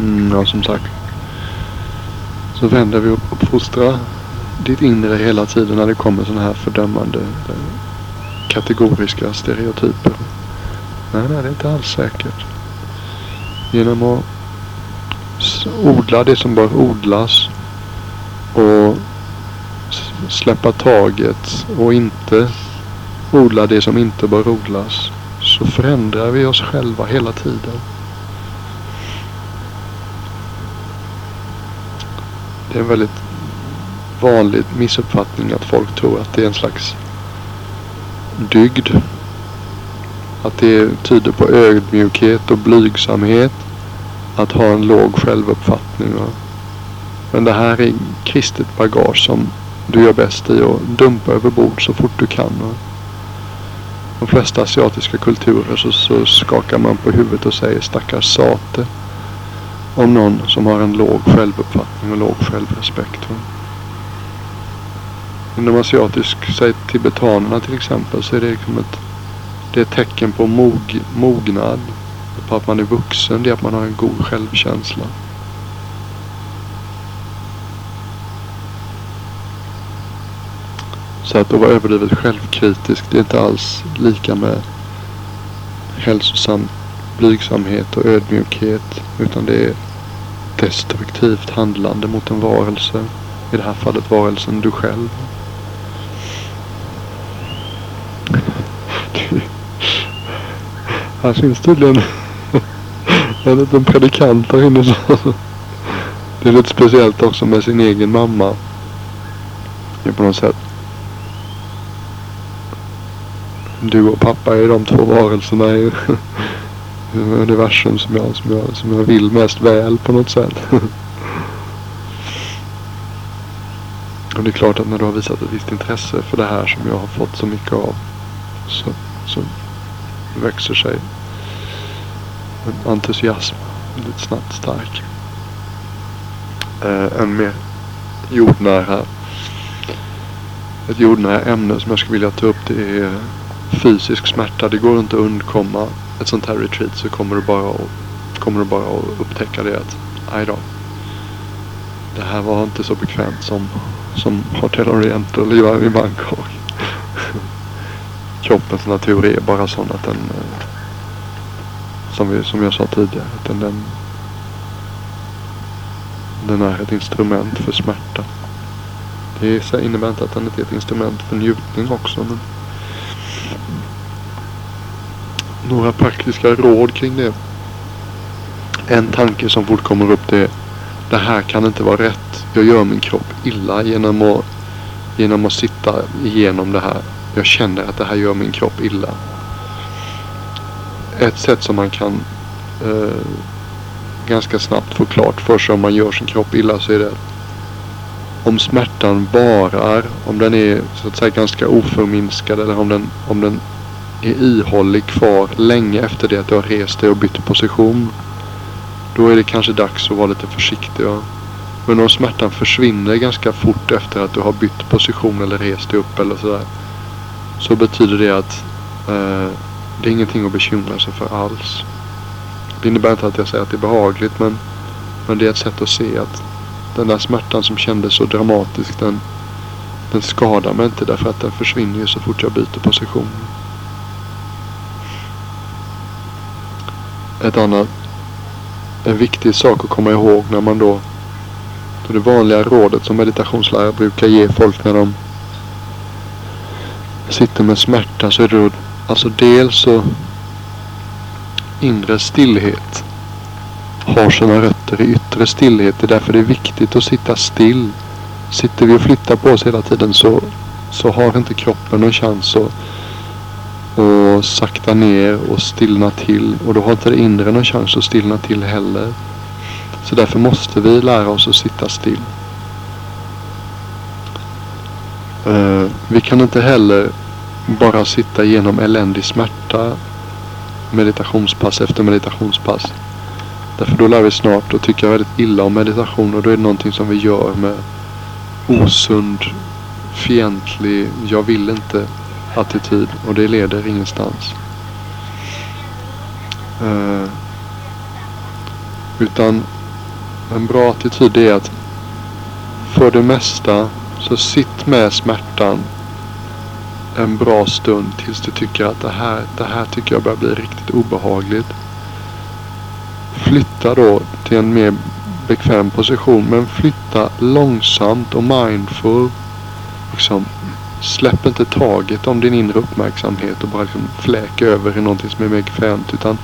Mm, ja, som sagt. Så vänder vi och uppfostrar ditt inre hela tiden när det kommer sådana här fördömande eh, kategoriska stereotyper. Nej, nej, det är inte alls säkert. Genom att odla det som bör odlas och släppa taget och inte odla det som inte bör odlas så förändrar vi oss själva hela tiden. Det är en väldigt vanlig missuppfattning att folk tror att det är en slags dygd. Att det tyder på ödmjukhet och blygsamhet att ha en låg självuppfattning. Men det här är kristet bagage som du gör bäst i att dumpa över bord så fort du kan. De flesta asiatiska kulturer så, så skakar man på huvudet och säger stackars sate. Om någon som har en låg självuppfattning och låg självrespekt. Inom asiatisk, säg tibetanerna till exempel, så är det liksom ett, det är ett tecken på mog, mognad. På att man är vuxen, det är att man har en god självkänsla. Så att att vara överdrivet självkritisk, det är inte alls lika med hälsosam blygsamhet och ödmjukhet. Utan det är destruktivt handlande mot en varelse. I det här fallet varelsen du själv. Här finns tydligen en liten predikant här inne. Det är lite speciellt också med sin egen mamma. Det är på något sätt. Du och pappa är de två varelserna universum som jag, som, jag, som jag vill mest väl på något sätt. Och det är klart att när du har visat ett visst intresse för det här som jag har fått så mycket av så, så växer sig en entusiasm lite snabbt stark. Eh, en mer jordnära ett jordnära ämne som jag skulle vilja ta upp det är fysisk smärta. Det går inte att undkomma ett sånt här retreat så kommer du bara att, kommer du bara att upptäcka det att aj då. Det här var inte så bekvämt som, som Hotel Oriental i, i Bangkok. Kroppens natur är bara sån att den eh, som, vi, som jag sa tidigare. Att den, den, den är ett instrument för smärta. Det innebär inte att den inte är ett instrument för njutning också. Men några praktiska råd kring det. En tanke som fort kommer upp det är det här kan inte vara rätt. Jag gör min kropp illa genom att, genom att sitta igenom det här. Jag känner att det här gör min kropp illa. Ett sätt som man kan eh, ganska snabbt få klart för sig om man gör sin kropp illa så är det om smärtan varar, om den är så att säga ganska oförminskad eller om den, om den är ihållig kvar länge efter det att du har rest dig och bytt position. Då är det kanske dags att vara lite försiktig. Ja. Men om smärtan försvinner ganska fort efter att du har bytt position eller rest dig upp eller sådär. Så betyder det att eh, det är ingenting att bekymra sig för alls. Det innebär inte att jag säger att det är behagligt men, men det är ett sätt att se att den där smärtan som kändes så dramatisk den, den skadar mig inte därför att den försvinner ju så fort jag byter position. Ett annat, en viktig sak att komma ihåg när man då, det vanliga rådet som meditationslärare brukar ge folk när de sitter med smärta så är det då, alltså dels så inre stillhet har sina rötter i yttre stillhet. Det är därför det är viktigt att sitta still. Sitter vi och flyttar på oss hela tiden så, så har inte kroppen någon chans att och sakta ner och stillna till. Och då har inte det inre någon chans att stillna till heller. Så därför måste vi lära oss att sitta still. Uh, vi kan inte heller bara sitta genom eländig smärta meditationspass efter meditationspass. Därför då lär vi snart att tycka väldigt illa om meditation och då är det någonting som vi gör med osund, fientlig, jag vill inte attityd och det leder ingenstans. Eh, utan En bra attityd är att för det mesta så sitt med smärtan en bra stund tills du tycker att det här, det här tycker jag börjar bli riktigt obehagligt. Flytta då till en mer bekväm position men flytta långsamt och mindful. Liksom, släpp inte taget om din inre uppmärksamhet och bara liksom fläka över i någonting som är mer bekvämt utan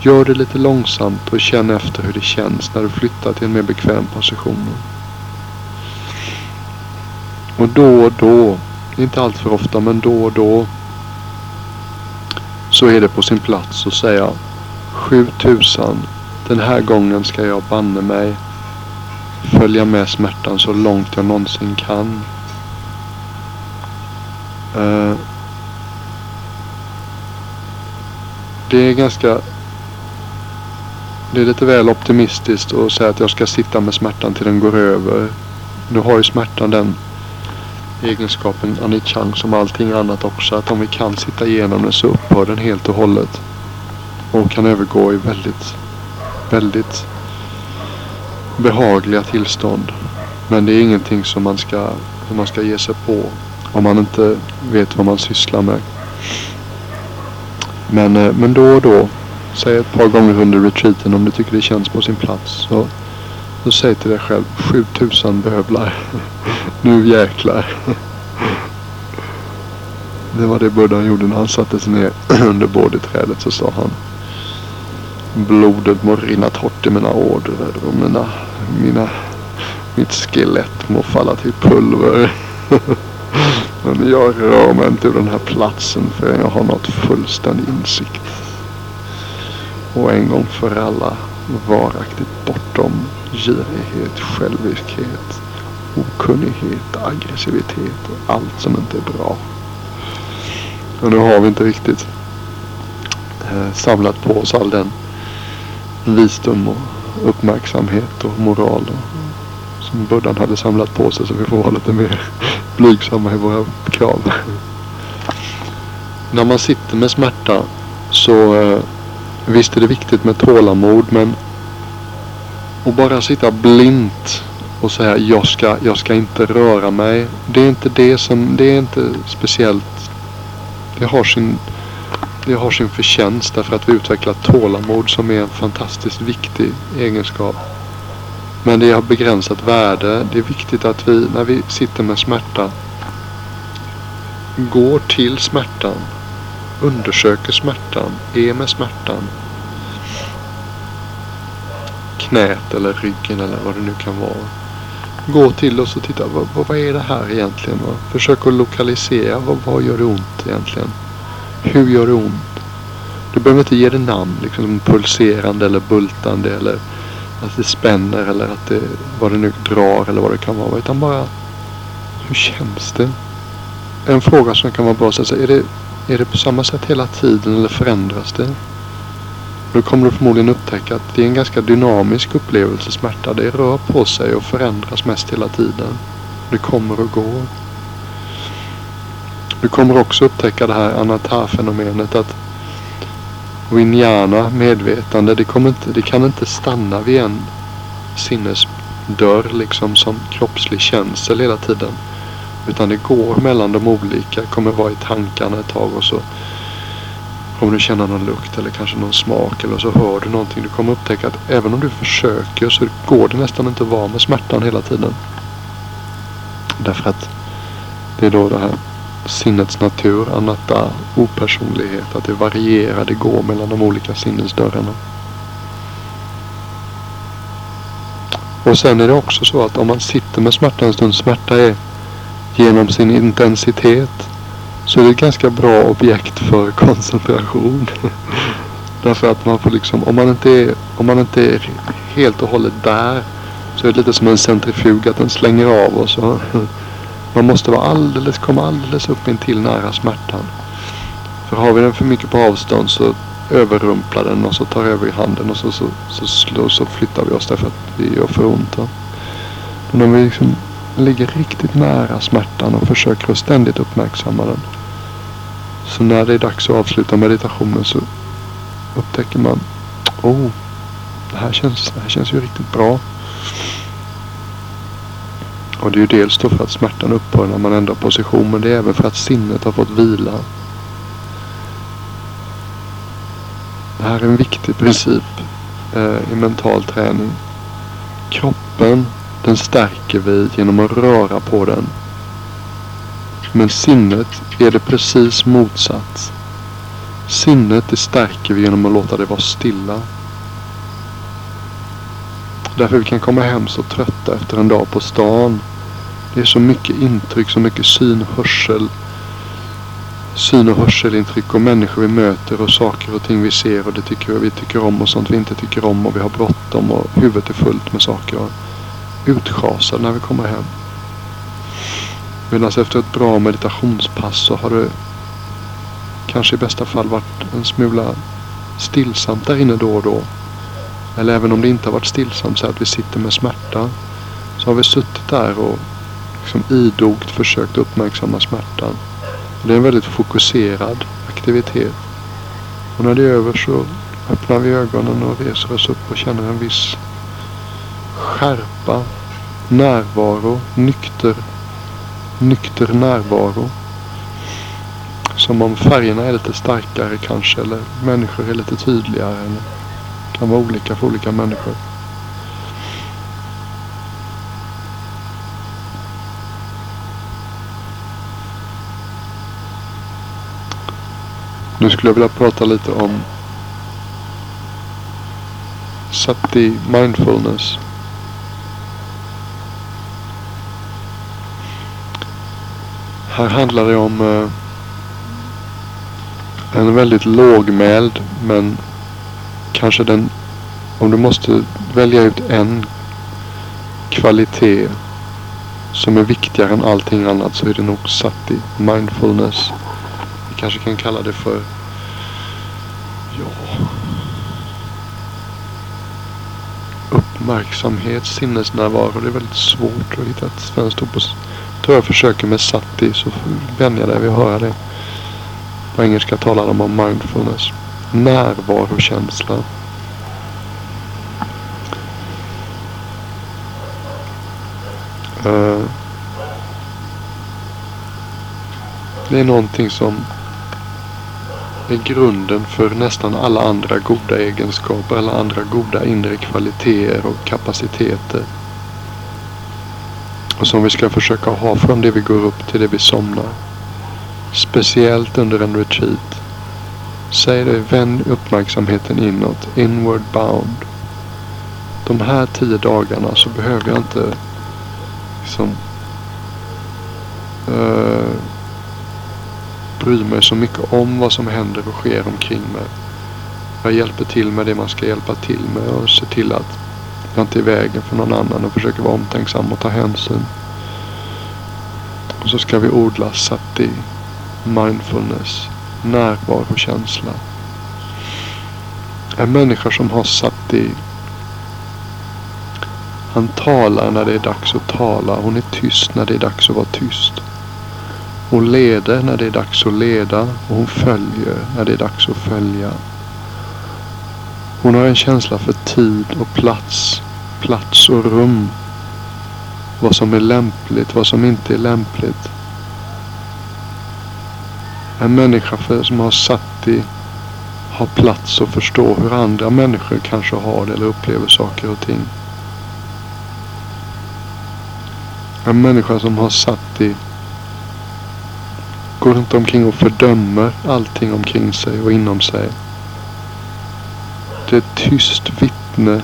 gör det lite långsamt och känn efter hur det känns när du flyttar till en mer bekväm position. Och då och då, inte allt för ofta men då och då så är det på sin plats att säga 7000 den här gången ska jag banne mig följa med smärtan så långt jag någonsin kan. Eh, det är ganska... Det är lite väl optimistiskt att säga att jag ska sitta med smärtan till den går över. Nu har ju smärtan den egenskapen anichang som allting annat också. Att om vi kan sitta igenom den så upphör den helt och hållet. Och kan övergå i väldigt väldigt behagliga tillstånd. Men det är ingenting som man ska, som man ska ge sig på om man inte vet vad man sysslar med. Men, eh, men då och då, säg ett par gånger under retreaten om du tycker det känns på sin plats. Så, så säg till dig själv 7000 bövlar. nu jäklar. Det var det Buddha gjorde när han satte sig ner under boditrädet så sa han Blodet må rinna torrt i mina ådror och mina, mina, mitt skelett må falla till pulver. Men jag rör mig inte ur den här platsen förrän jag har nått fullständig insikt. Och en gång för alla varaktigt bortom girighet, själviskhet, okunnighet, aggressivitet och allt som inte är bra. Och nu har vi inte riktigt eh, samlat på oss all den visdom och uppmärksamhet och moral och, som Buddhan hade samlat på sig så vi får vara lite mer blygsamma i våra krav. När man sitter med smärta så eh, visst är det viktigt med tålamod men att bara sitta blint och säga jag ska, jag ska inte röra mig. Det är inte det som, det är inte speciellt. Det har sin det har sin förtjänst därför att vi utvecklar tålamod som är en fantastiskt viktig egenskap. Men det har begränsat värde. Det är viktigt att vi när vi sitter med smärta går till smärtan, undersöker smärtan, är med smärtan. Knät eller ryggen eller vad det nu kan vara. Gå till oss och titta, vad, vad är det här egentligen? Försök att lokalisera, vad, vad gör det ont egentligen? Hur gör det ont? Du behöver inte ge det namn, liksom pulserande eller bultande eller att det spänner eller att det, vad det nu drar eller vad det kan vara. Utan bara, hur känns det? En fråga som kan vara bra att ställa är det, är det på samma sätt hela tiden eller förändras det? Då kommer du förmodligen upptäcka att det är en ganska dynamisk upplevelse smärta. Det rör på sig och förändras mest hela tiden. Det kommer och går. Du kommer också upptäcka det här anatar-fenomenet att Vinyana, medvetande, det, kommer inte, det kan inte stanna vid en sinnesdörr liksom som kroppslig känsel hela tiden. Utan det går mellan de olika, kommer vara i tankarna ett tag och så kommer du känna någon lukt eller kanske någon smak eller så hör du någonting. Du kommer upptäcka att även om du försöker så går det nästan inte att vara med smärtan hela tiden. Därför att det är då det här sinnets natur, anatta, opersonlighet, att det varierar, det går mellan de olika sinnesdörrarna. Och sen är det också så att om man sitter med smärta en stund, smärta är genom sin intensitet, så är det ett ganska bra objekt för koncentration. Därför att man får liksom, om man inte är, om man inte är helt och hållet där, så är det lite som en centrifug att den slänger av och så man måste vara alldeles, komma alldeles upp intill nära smärtan. För har vi den för mycket på avstånd så överrumplar den och så tar över i handen och så, så, så, slår, så flyttar vi oss därför att vi gör för ont. Va? Men om vi liksom ligger riktigt nära smärtan och försöker att ständigt uppmärksamma den. Så när det är dags att avsluta meditationen så upptäcker man Oh, det här känns, det här känns ju riktigt bra. Och det är ju dels då för att smärtan upphör när man ändrar position men det är även för att sinnet har fått vila. Det här är en viktig princip eh, i mental träning. Kroppen den stärker vi genom att röra på den. Men sinnet är det precis motsatt. Sinnet det stärker vi genom att låta det vara stilla. Därför vi kan komma hem så trötta efter en dag på stan. Det är så mycket intryck, så mycket syn, hörsel, syn och hörselintryck och människor vi möter och saker och ting vi ser och det tycker vi tycker om och sånt vi inte tycker om och vi har bråttom och huvudet är fullt med saker. Och utschasad när vi kommer hem. Medan efter ett bra meditationspass så har det kanske i bästa fall varit en smula stillsamt där inne då och då. Eller även om det inte har varit stillsamt så att vi sitter med smärta. Så har vi suttit där och som idogt försökt uppmärksamma smärtan. Det är en väldigt fokuserad aktivitet. Och när det är över så öppnar vi ögonen och reser oss upp och känner en viss skärpa, närvaro, nykter, nykter närvaro. Som om färgerna är lite starkare kanske eller människor är lite tydligare. Eller kan vara olika för olika människor. Nu skulle jag vilja prata lite om Sati Mindfulness. Här handlar det om eh, en väldigt lågmäld men kanske den om du måste välja ut en kvalitet som är viktigare än allting annat så är det nog sati, mindfulness. Kanske kan kalla det för ja, uppmärksamhet, sinnesnärvaro. Det är väldigt svårt att hitta ett svenskt ord på. tror jag försöker med sati så vänjer dig vid att höra det. På engelska talar de om mindfulness. Närvarokänsla. Uh, det är någonting som är grunden för nästan alla andra goda egenskaper, alla andra goda inre kvaliteter och kapaciteter. Och som vi ska försöka ha från det vi går upp till det vi somnar. Speciellt under en retreat. Säg det, vänd uppmärksamheten inåt, inward bound. De här tio dagarna så behöver jag inte liksom uh, bry mig så mycket om vad som händer och sker omkring mig. Jag hjälper till med det man ska hjälpa till med och ser till att jag inte är i vägen för någon annan och försöker vara omtänksam och ta hänsyn. Och så ska vi odla sati, mindfulness, närvarokänsla. En människa som har sati han talar när det är dags att tala. Hon är tyst när det är dags att vara tyst. Hon leder när det är dags att leda och hon följer när det är dags att följa. Hon har en känsla för tid och plats, plats och rum. Vad som är lämpligt, vad som inte är lämpligt. En människa för, som har satt i, har plats att förstå hur andra människor kanske har det eller upplever saker och ting. En människa som har satt i går inte omkring och fördömer allting omkring sig och inom sig. Det är ett tyst vittne.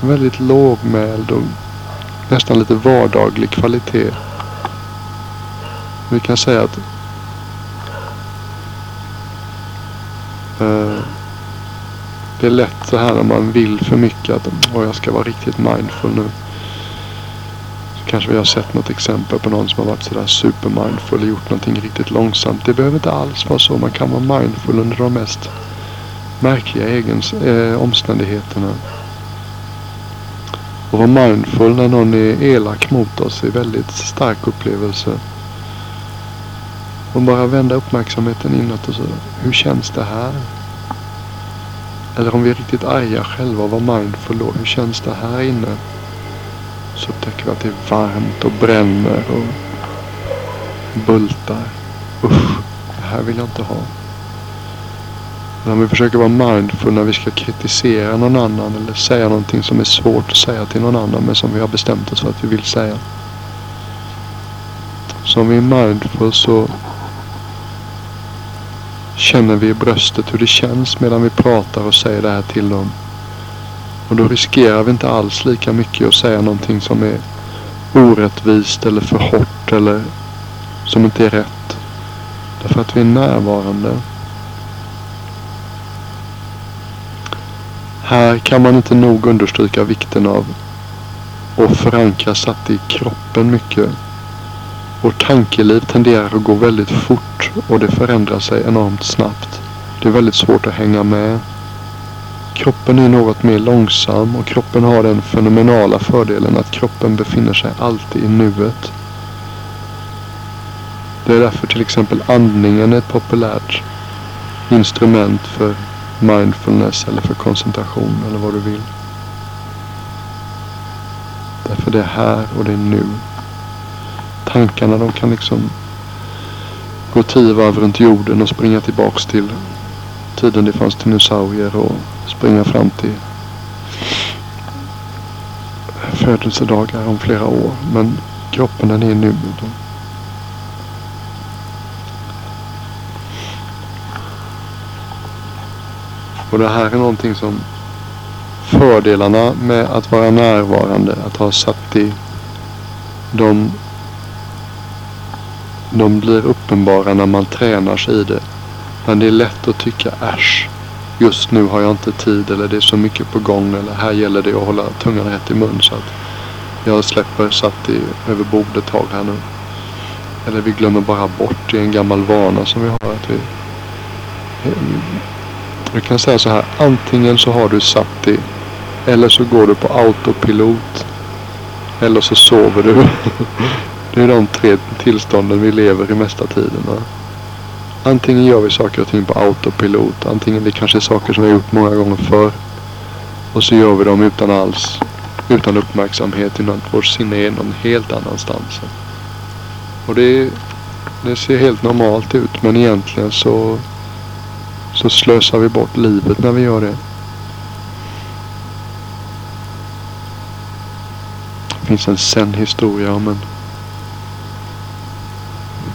Väldigt lågmäld och nästan lite vardaglig kvalitet. Vi kan säga att uh, det är lätt så här när man vill för mycket att oh, jag ska vara riktigt mindful nu kanske vi har sett något exempel på någon som har varit sådär supermindful och gjort någonting riktigt långsamt. Det behöver inte alls vara så. Man kan vara mindful under de mest märkliga egens, eh, omständigheterna. Och vara mindful när någon är elak mot oss är en väldigt stark upplevelse. Och bara vända uppmärksamheten inåt och så. Hur känns det här? Eller om vi är riktigt arga själva och vara mindful då. Hur känns det här inne? Så upptäcker vi att det är varmt och bränner och bultar. Usch, det här vill jag inte ha. Men om vi försöker vara mindful när vi ska kritisera någon annan eller säga någonting som är svårt att säga till någon annan men som vi har bestämt oss för att vi vill säga. Så om vi är mindful så känner vi i bröstet hur det känns medan vi pratar och säger det här till dem. Och då riskerar vi inte alls lika mycket att säga någonting som är orättvist eller för hårt eller som inte är rätt. Därför att vi är närvarande. Här kan man inte nog understryka vikten av att förankra satt i kroppen mycket. Vårt tankeliv tenderar att gå väldigt fort och det förändrar sig enormt snabbt. Det är väldigt svårt att hänga med. Kroppen är något mer långsam och kroppen har den fenomenala fördelen att kroppen befinner sig alltid i nuet. Det är därför till exempel andningen är ett populärt instrument för mindfulness eller för koncentration eller vad du vill. Därför det är här och det är nu. Tankarna de kan liksom gå tio varv runt jorden och springa tillbaks till tiden det fanns dinosaurier och springa fram till födelsedagar om flera år. Men kroppen den är nu. Och det här är någonting som fördelarna med att vara närvarande, att ha satt i de, de blir uppenbara när man tränar sig i det. Men det är lätt att tycka äsch, just nu har jag inte tid eller det är så mycket på gång eller här gäller det att hålla tungan rätt i mun så att jag släpper satt i, över bordet ett tag här nu. Eller vi glömmer bara bort, det är en gammal vana som vi har att vi eh, du kan säga så här. Antingen så har du satt i. Eller så går du på autopilot. Eller så sover du. Det är de tre tillstånden vi lever i mesta tiden. Va? Antingen gör vi saker och ting på autopilot. Antingen det kanske är saker som vi har gjort många gånger förr. Och så gör vi dem utan alls. Utan uppmärksamhet. Innan vårt sinne är någon helt annanstans. Och det, det ser helt normalt ut. Men egentligen så så slösar vi bort livet när vi gör det. Det finns en sen historia om en...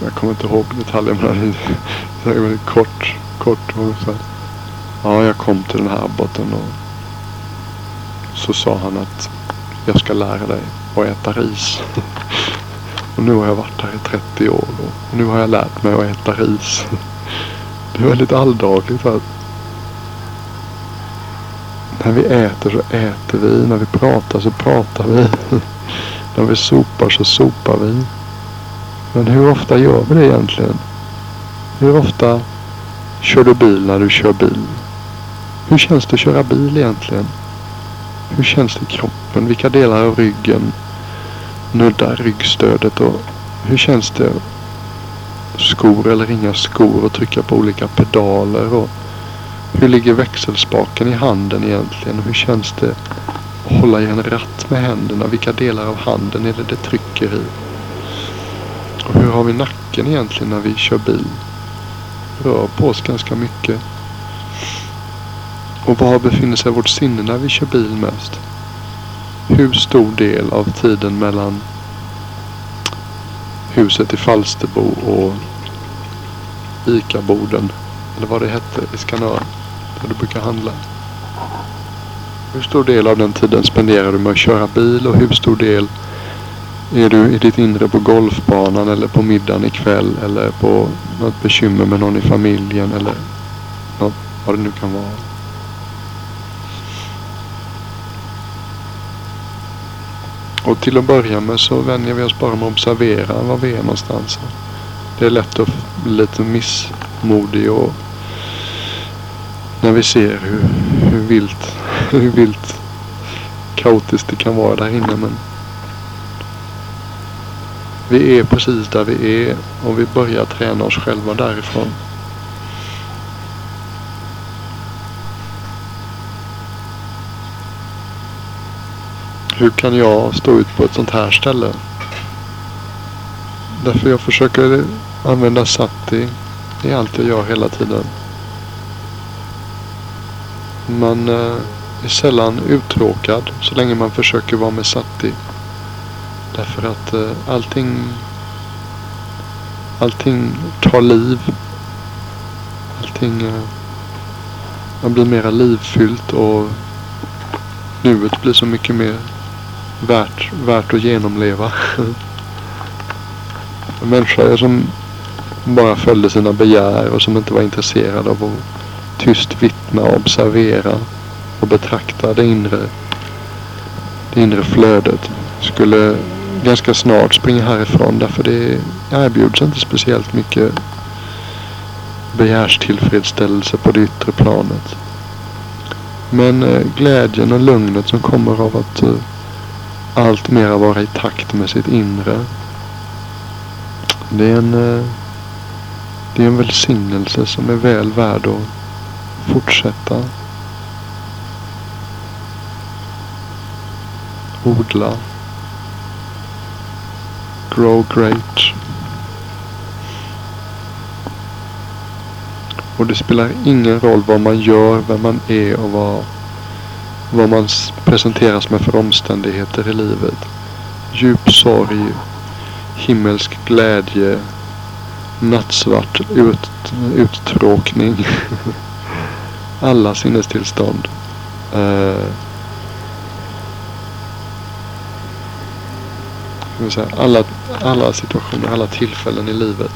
Jag kommer inte ihåg detaljerna men det är väldigt kort. kort och så Ja, jag kom till den här abboten och så sa han att jag ska lära dig att äta ris. och nu har jag varit här i 30 år och nu har jag lärt mig att äta ris. Det är väldigt alldagligt att när vi äter så äter vi. När vi pratar så pratar vi. när vi sopar så sopar vi. Men hur ofta gör vi det egentligen? Hur ofta kör du bil när du kör bil? Hur känns det att köra bil egentligen? Hur känns det i kroppen? Vilka delar av ryggen nuddar ryggstödet? Och hur känns det skor eller inga skor och trycka på olika pedaler. Och hur ligger växelspaken i handen egentligen? Hur känns det att hålla i en ratt med händerna? Vilka delar av handen är det det trycker i? Och hur har vi nacken egentligen när vi kör bil? Rör på oss ganska mycket. Och var befinner sig vårt sinne när vi kör bil mest? Hur stor del av tiden mellan huset i Falsterbo och ICA-boden. Eller vad det hette i Skanör. Där du brukar handla. Hur stor del av den tiden spenderar du med att köra bil och hur stor del är du i ditt inre på golfbanan eller på middagen ikväll eller på något bekymmer med någon i familjen eller något, vad det nu kan vara. Och till att börja med så vänjer vi oss bara med att observera var vi är någonstans. Det är lätt att bli lite missmodig och när vi ser hur, hur vilt, hur vilt kaotiskt det kan vara där inne. Men vi är precis där vi är och vi börjar träna oss själva därifrån. hur kan jag stå ut på ett sånt här ställe? Därför jag försöker använda sati i allt jag gör hela tiden. Man eh, är sällan uttråkad så länge man försöker vara med sati. Därför att eh, allting allting tar liv. Allting eh, man blir mera livfyllt och nuet blir så mycket mer värt, värt att genomleva. En människa som bara följde sina begär och som inte var intresserad av att tyst vittna, observera och betrakta det inre, det inre flödet skulle ganska snart springa härifrån därför det erbjuds inte speciellt mycket begärstillfredsställelse på det yttre planet. Men eh, glädjen och lugnet som kommer av att eh, allt mera vara i takt med sitt inre. Det är en, eh, det är en välsignelse som är väl värd att fortsätta odla. Grow great. Och det spelar ingen roll vad man gör, vem man är och vad, vad man presenteras med för omständigheter i livet. Djup sorg, himmelsk glädje, nattsvart ut, uttråkning. Alla sinnestillstånd. Uh, alla, alla situationer, alla tillfällen i livet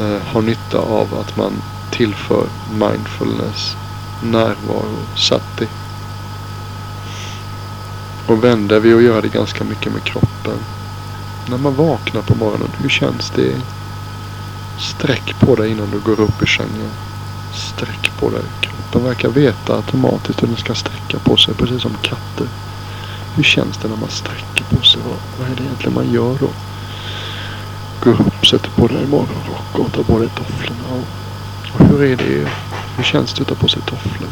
eh, har nytta av att man tillför mindfulness, närvaro, sati. Och vänder vi och gör det ganska mycket med kroppen. När man vaknar på morgonen, hur känns det? Sträck på dig innan du går upp i sängen. Sträck på dig. Kroppen verkar veta automatiskt hur den ska sträcka på sig, precis som katter. Hur känns det när man sträcker på sig? Vad, vad är det egentligen man gör då? Går upp, sätter på dig morgonrock och tar på dig tofflorna. Och hur är det? Hur känns det att ta på sig tofflor?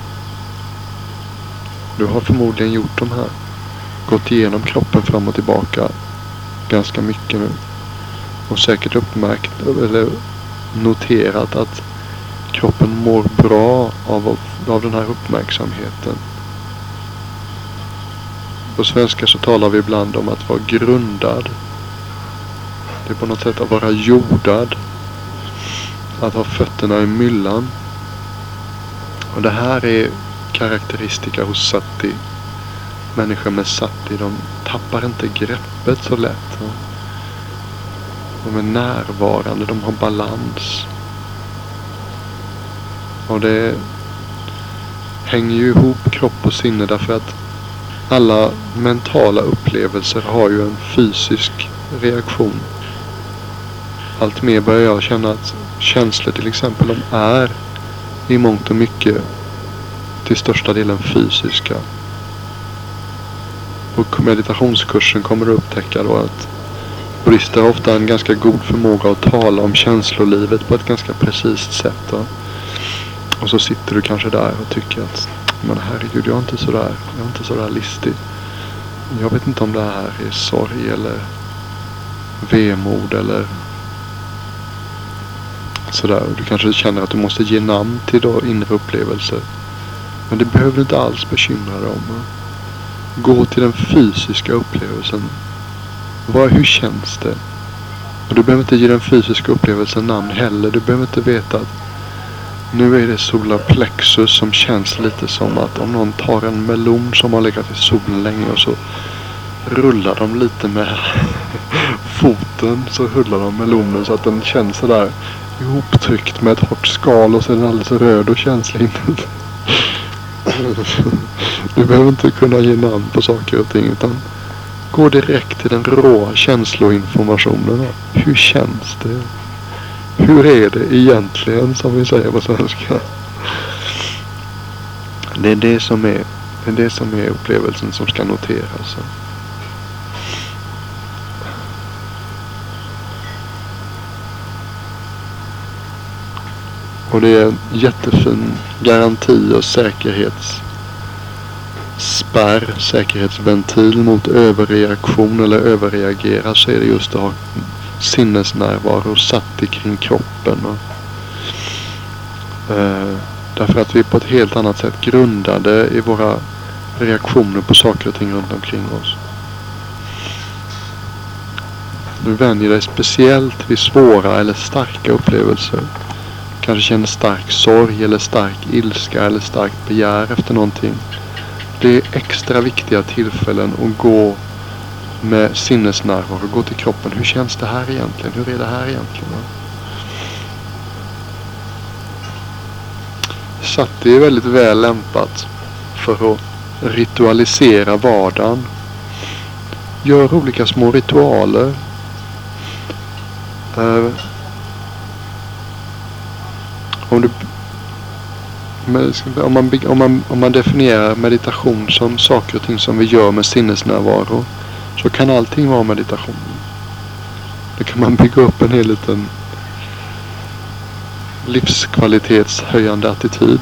Du har förmodligen gjort de här. Gått igenom kroppen fram och tillbaka ganska mycket nu. Och säkert uppmärkt eller noterat att kroppen mår bra av, av den här uppmärksamheten. På svenska så talar vi ibland om att vara grundad. Det är på något sätt att vara jordad. Att ha fötterna i myllan. Och det här är karaktäristika hos sati. Människor med sati, de tappar inte greppet så lätt. De är närvarande, de har balans. Och det hänger ju ihop kropp och sinne därför att alla mentala upplevelser har ju en fysisk reaktion. Allt mer börjar jag känna att känslor till exempel, de är i mångt och mycket till största delen fysiska. Och meditationskursen kommer du upptäcka då att buddhister har ofta en ganska god förmåga att tala om känslolivet på ett ganska precis sätt. Då. Och så sitter du kanske där och tycker att men herregud, jag är inte sådär, jag är inte sådär listig. Jag vet inte om det här är sorg eller vemod eller sådär. Du kanske känner att du måste ge namn till då inre upplevelser. Men det behöver du inte alls bekymra dig om. Gå till den fysiska upplevelsen. Vad, hur känns det? Och du behöver inte ge den fysiska upplevelsen namn heller. Du behöver inte veta att nu är det solar plexus som känns lite som att om någon tar en melon som har legat i solen länge och så rullar de lite med foten så rullar de melonen så att den känns sådär ihoptryckt med ett hårt skal och så är den alldeles röd och känslig inuti. Du behöver inte kunna ge namn på saker och ting utan gå direkt till den råa känsloinformationen. Hur känns det? Hur är det egentligen som vi säger på svenska? Det är det som är, det är, det som är upplevelsen som ska noteras. Och det är en jättefin garanti och säkerhetsspärr. säkerhetsventil mot överreaktion eller överreagera så är det just att ha sinnesnärvaro satt kring kroppen. Och, eh, därför att vi är på ett helt annat sätt grundade i våra reaktioner på saker och ting runt omkring oss. Du vänjer dig speciellt vid svåra eller starka upplevelser. Kanske känner stark sorg eller stark ilska eller starkt begär efter någonting. Det är extra viktiga tillfällen att gå med sinnesnärvaro gå till kroppen. Hur känns det här egentligen? Hur är det här egentligen? Sati är väldigt väl lämpat för att ritualisera vardagen. Gör olika små ritualer. Uh, om, du, om, man, om, man, om man definierar meditation som saker och ting som vi gör med sinnesnärvaro så kan allting vara meditation. Då kan man bygga upp en hel liten livskvalitetshöjande attityd.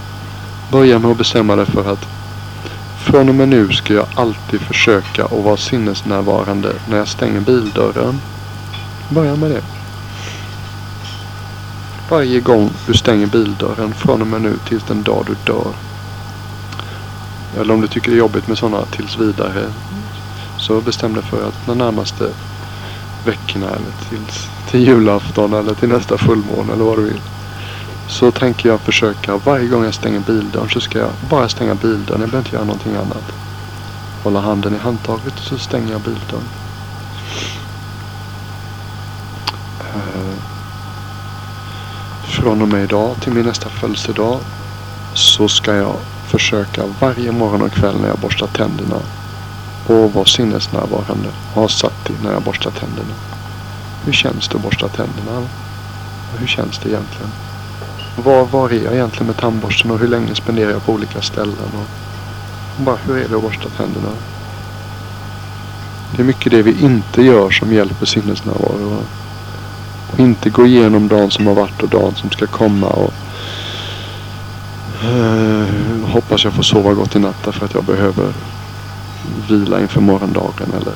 Börja med att bestämma dig för att från och med nu ska jag alltid försöka att vara sinnesnärvarande när jag stänger bildörren. Börja med det. Varje gång du stänger bildörren från och med nu tills den dag du dör. Eller om du tycker det är jobbigt med sådana tills vidare. Så bestämde jag för att de närmaste veckorna eller tills, till julafton eller till nästa fullmåne eller vad du vill. Så tänker jag försöka varje gång jag stänger bildörren så ska jag bara stänga bildörren. Jag behöver inte göra någonting annat. Hålla handen i handtaget och så stänger jag bildörren. Eh, från och med idag till min nästa födelsedag så ska jag försöka varje morgon och kväll när jag borstar tänderna och vara sinnesnärvarande och ha satt i när jag borstar tänderna. Hur känns det att borsta tänderna? Hur känns det egentligen? Var, var är jag egentligen med tandborsten och hur länge spenderar jag på olika ställen? Och bara hur är det att borsta tänderna? Det är mycket det vi inte gör som hjälper sinnesnärvaro. Och inte gå igenom dagen som har varit och dagen som ska komma. Och eh, hoppas jag får sova gott i natt därför att jag behöver vila inför morgondagen eller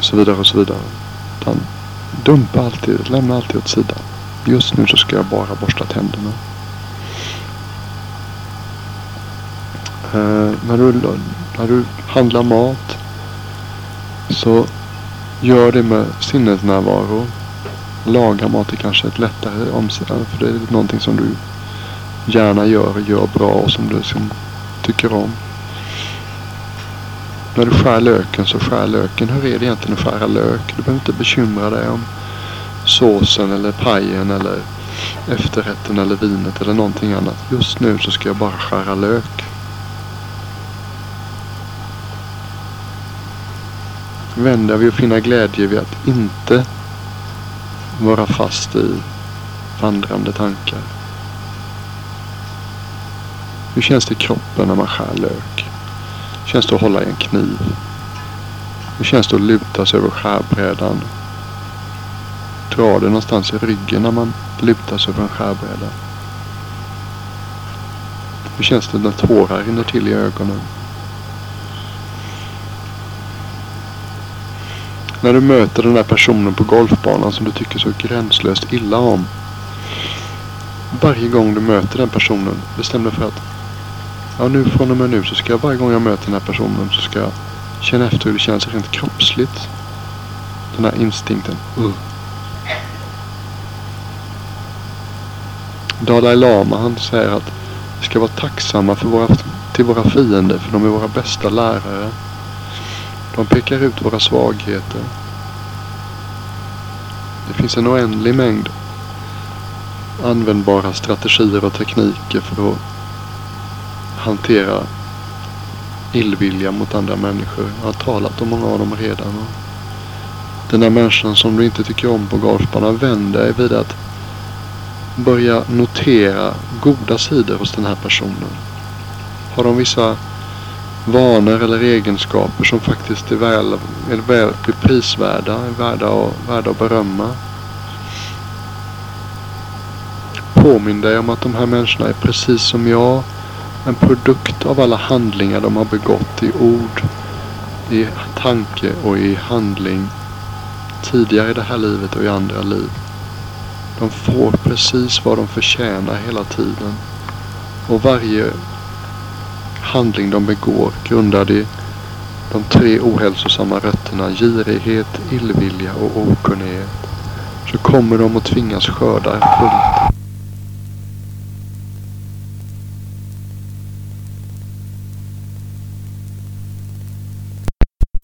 så vidare och så vidare. Utan dumpa alltid, lämna alltid åt sidan. Just nu så ska jag bara borsta tänderna. Eh, när, du, när du handlar mat så gör det med sinnesnärvaro. Laga mat är kanske ett lättare omsättande eh, för det är någonting som du gärna gör och gör bra och som du som tycker om. När du skär löken så skär löken. Hur är det egentligen att skära lök? Du behöver inte bekymra dig om såsen eller pajen eller efterrätten eller vinet eller någonting annat. Just nu så ska jag bara skära lök. Vända vi vid att finna glädje vid att inte vara fast i vandrande tankar. Hur känns det i kroppen när man skär lök? Hur känns det att hålla i en kniv? Hur känns det att luta sig över skärbrädan? Dra det någonstans i ryggen när man lutar sig över en skärbräda. Hur känns det när tårar rinner till i ögonen? När du möter den där personen på golfbanan som du tycker så gränslöst illa om. Varje gång du möter den personen, bestäm dig för att ja, nu från och med nu så ska jag varje gång jag möter den här personen så ska jag känna efter hur det känns rent kroppsligt. Den här instinkten. Uh. Dalai Lama han säger att vi ska vara tacksamma för våra, till våra fiender för de är våra bästa lärare. De pekar ut våra svagheter. Det finns en oändlig mängd användbara strategier och tekniker för att hantera illvilja mot andra människor. Jag har talat om många av dem redan. Den där människan som du inte tycker om på golfbanan, vänd dig vid att börja notera goda sidor hos den här personen. Har de vissa vanor eller egenskaper som faktiskt är väl, är väl är prisvärda, är värda, och, värda att berömma. Påminn dig om att de här människorna är precis som jag en produkt av alla handlingar de har begått i ord, i tanke och i handling tidigare i det här livet och i andra liv. De får precis vad de förtjänar hela tiden. Och varje handling de begår grundad i de tre ohälsosamma rötterna girighet, illvilja och okunnighet så kommer de att tvingas skörda